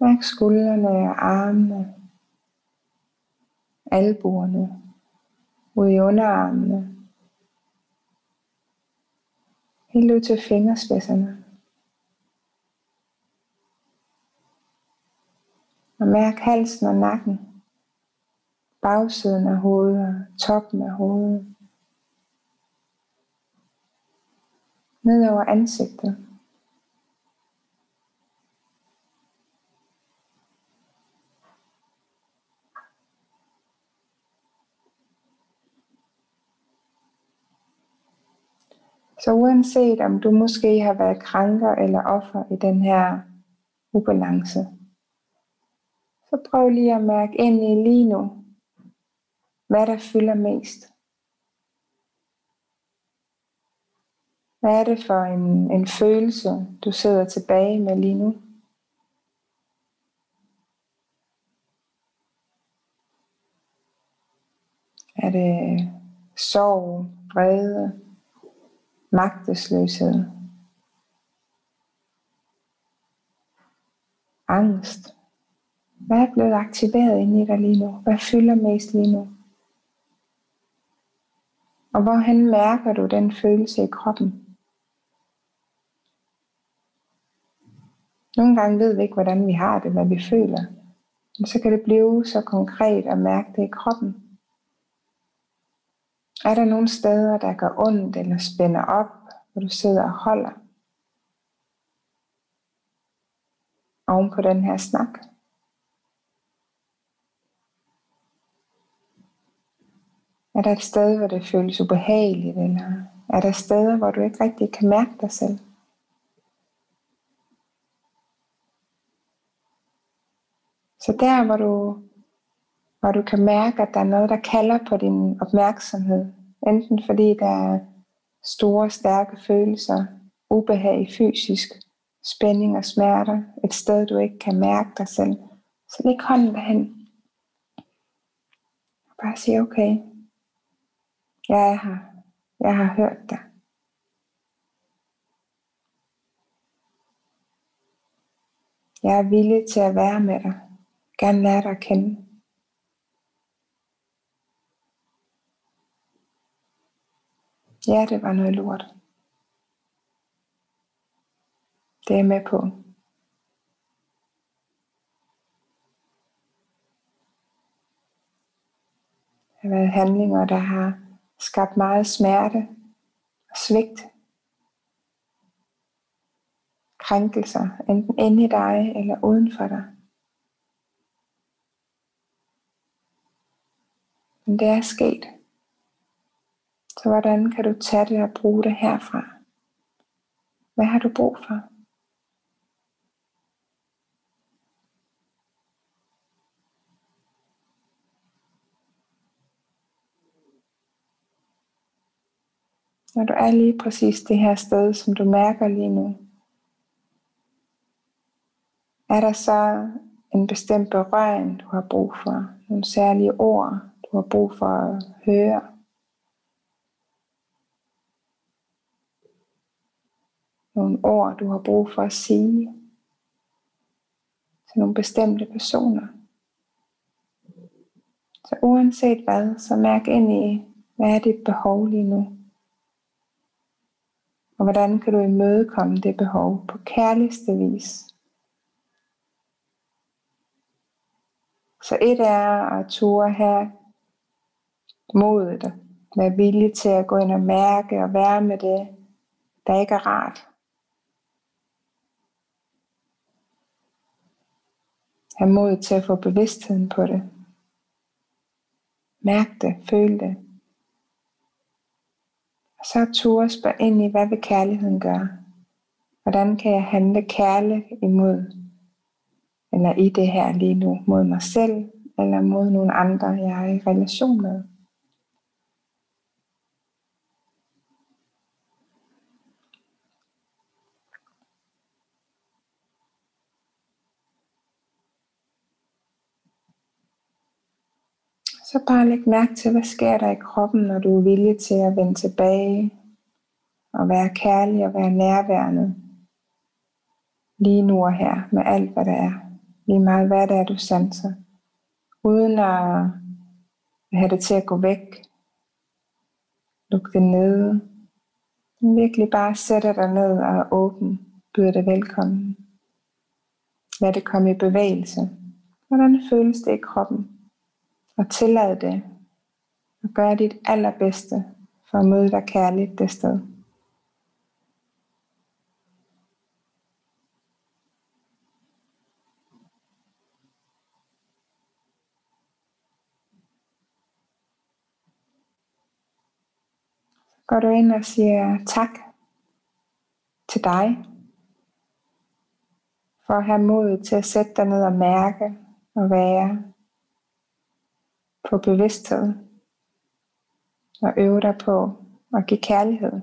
Mærk skuldrene og armene, albuerne, ud i underarmene, helt ud til fingerspidserne. Og mærk halsen og nakken, bagsiden af hovedet og toppen af hovedet. Ned over ansigtet. Så uanset om du måske har været krænker eller offer i den her ubalance, så prøv lige at mærke ind i lige nu, hvad der fylder mest. Hvad er det for en, en følelse, du sidder tilbage med lige nu? Er det sorg, vrede, magtesløshed, angst. Hvad er blevet aktiveret inde i dig lige nu? Hvad fylder mest lige nu? Og hvorhen mærker du den følelse i kroppen? Nogle gange ved vi ikke, hvordan vi har det, hvad vi føler. Men så kan det blive så konkret at mærke det i kroppen. Er der nogle steder, der gør ondt eller spænder op, hvor du sidder og holder oven på den her snak? Er der et sted, hvor det føles ubehageligt, eller er der steder, hvor du ikke rigtig kan mærke dig selv? Så der, hvor du hvor du kan mærke, at der er noget, der kalder på din opmærksomhed. Enten fordi der er store, stærke følelser, ubehag fysisk, spænding og smerter, et sted, du ikke kan mærke dig selv. Så læg hånden derhen. Bare sig, okay, jeg er her. Jeg har hørt dig. Jeg er villig til at være med dig. Gerne lære dig at kende. Ja, det var noget lort. Det er jeg med på. Der har været handlinger, der har skabt meget smerte og svigt. Krænkelser, enten inde i dig eller uden for dig. Men det er sket. Så hvordan kan du tage det og bruge det herfra? Hvad har du brug for? Når du er lige præcis det her sted, som du mærker lige nu, er der så en bestemt berøring, du har brug for? Nogle særlige ord, du har brug for at høre? nogle ord, du har brug for at sige til nogle bestemte personer. Så uanset hvad, så mærk ind i, hvad er dit behov lige nu? Og hvordan kan du imødekomme det behov på kærligste vis? Så et er at ture her modet, være villig til at gå ind og mærke og være med det, der ikke er rart. Have mod til at få bevidstheden på det. Mærk det, føl det. Og så turde spørge ind i, hvad vil kærligheden gøre? Hvordan kan jeg handle kærligt imod, eller i det her lige nu, mod mig selv, eller mod nogle andre, jeg er i relation med? Så bare læg mærke til, hvad sker der i kroppen, når du er villig til at vende tilbage og være kærlig og være nærværende lige nu og her med alt, hvad der er. Lige meget, hvad det er, du sanser. Uden at have det til at gå væk. Luk det ned. Virkelig bare sætte dig ned og åben. Byder det velkommen. Lad det komme i bevægelse. Hvordan føles det i kroppen? Og tillad det. Og gør dit allerbedste for at møde dig kærligt det sted. går du ind og siger tak til dig for at have mod til at sætte dig ned og mærke og være på bevidsthed og øve dig på at give kærlighed.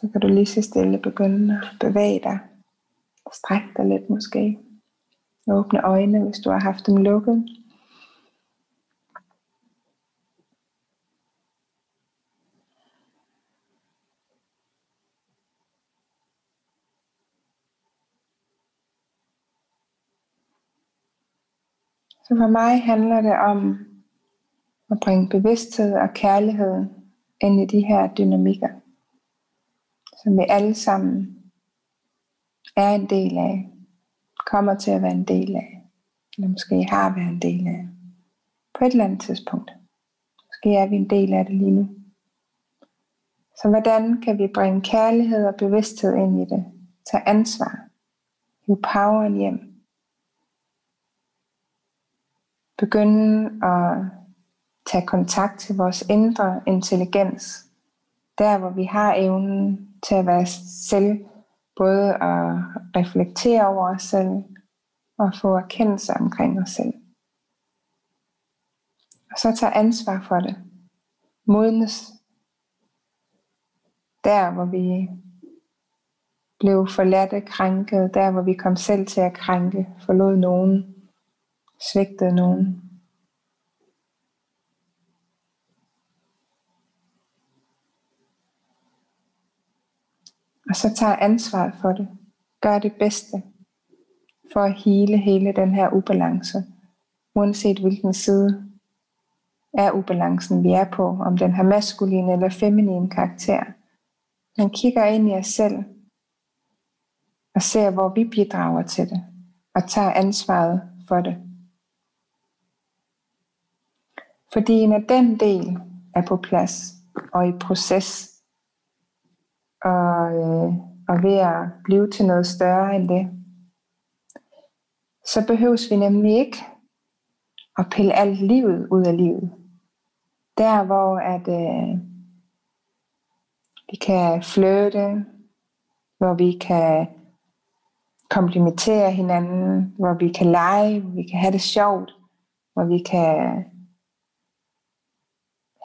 Så kan du lige så stille begynde at bevæge dig. Stræk dig lidt måske. Åbne øjnene, hvis du har haft dem lukket. For mig handler det om at bringe bevidsthed og kærlighed ind i de her dynamikker, som vi alle sammen er en del af kommer til at være en del af, eller måske har været en del af, på et eller andet tidspunkt. Måske er vi en del af det lige nu. Så hvordan kan vi bringe kærlighed og bevidsthed ind i det? Tag ansvar. Hiv poweren hjem. Begynde at tage kontakt til vores indre intelligens. Der hvor vi har evnen til at være selv både at reflektere over os selv og få erkendelse omkring os selv. Og så tage ansvar for det. Modnes der, hvor vi blev forladte, krænket, der hvor vi kom selv til at krænke, forlod nogen, svigtede nogen. Og så tager ansvar for det. Gør det bedste for at hele hele den her ubalance. Uanset hvilken side er ubalancen vi er på. Om den har maskulin eller feminin karakter. Man kigger ind i os selv og ser, hvor vi bidrager til det. Og tager ansvaret for det. Fordi når den del er på plads og i proces, og, øh, og ved at blive til noget større end det, så behøves vi nemlig ikke at pille alt livet ud af livet. Der hvor at øh, vi kan flytte, hvor vi kan komplimentere hinanden, hvor vi kan lege, hvor vi kan have det sjovt, hvor vi kan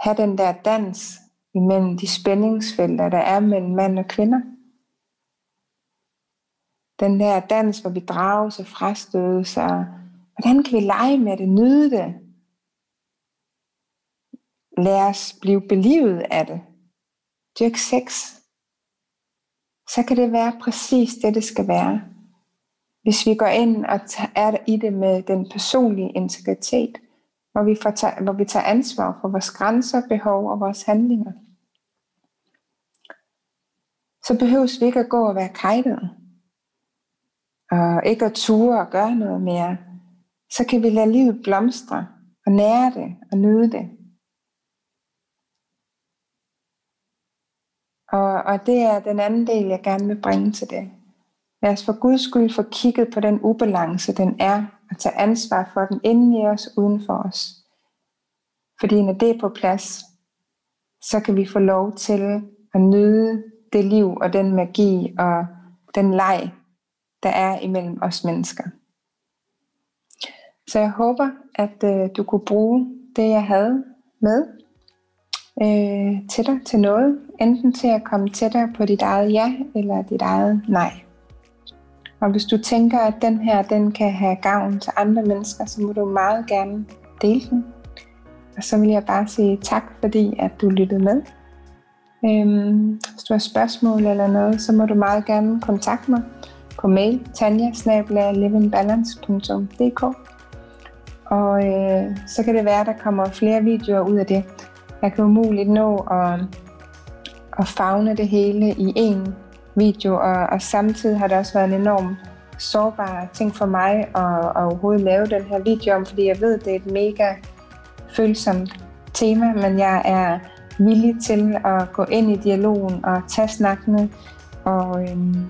have den der dans, imellem de spændingsfelter, der er mellem mand og kvinder. Den der dans, hvor vi drages og frastødes, og hvordan kan vi lege med det, nyde det? Lad os blive belivet af det. Dyrk sex. Så kan det være præcis det, det skal være. Hvis vi går ind og er i det med den personlige integritet, hvor vi, får hvor vi tager ansvar for vores grænser, behov og vores handlinger. Så behøves vi ikke at gå og være kajtet. Og ikke at ture og gøre noget mere. Så kan vi lade livet blomstre og nære det og nyde det. Og, og det er den anden del, jeg gerne vil bringe til det. Lad os for Guds skyld få kigget på den ubalance, den er, og tage ansvar for den inden i os, uden for os. Fordi når det er på plads, så kan vi få lov til at nyde det liv og den magi og den leg, der er imellem os mennesker. Så jeg håber, at øh, du kunne bruge det, jeg havde med. øh, til dig til noget. Enten til at komme tættere på dit eget ja, eller dit eget nej. Og hvis du tænker, at den her den kan have gavn til andre mennesker, så må du meget gerne dele den. Og så vil jeg bare sige tak, fordi at du lyttede med. Øhm, hvis du har spørgsmål eller noget, så må du meget gerne kontakte mig på mail tanja og øh, så kan det være, at der kommer flere videoer ud af det. Jeg kan umuligt nå at, at fagne det hele i en video, og, og samtidig har det også været en enorm sårbar ting for mig at, at overhovedet lave den her video om, fordi jeg ved, det er et mega følsomt tema, men jeg er villig til at gå ind i dialogen og tage snakkene og øhm,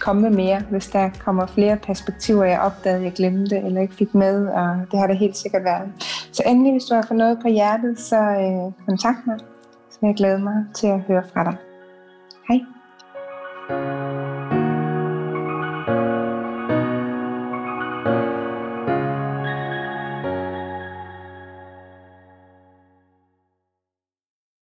komme med mere, hvis der kommer flere perspektiver, jeg opdagede, jeg glemte eller ikke fik med, og det har det helt sikkert været. Så endelig, hvis du har fået noget på hjertet, så øh, kontakt mig, så jeg glæder mig til at høre fra dig. Hej! Thank you.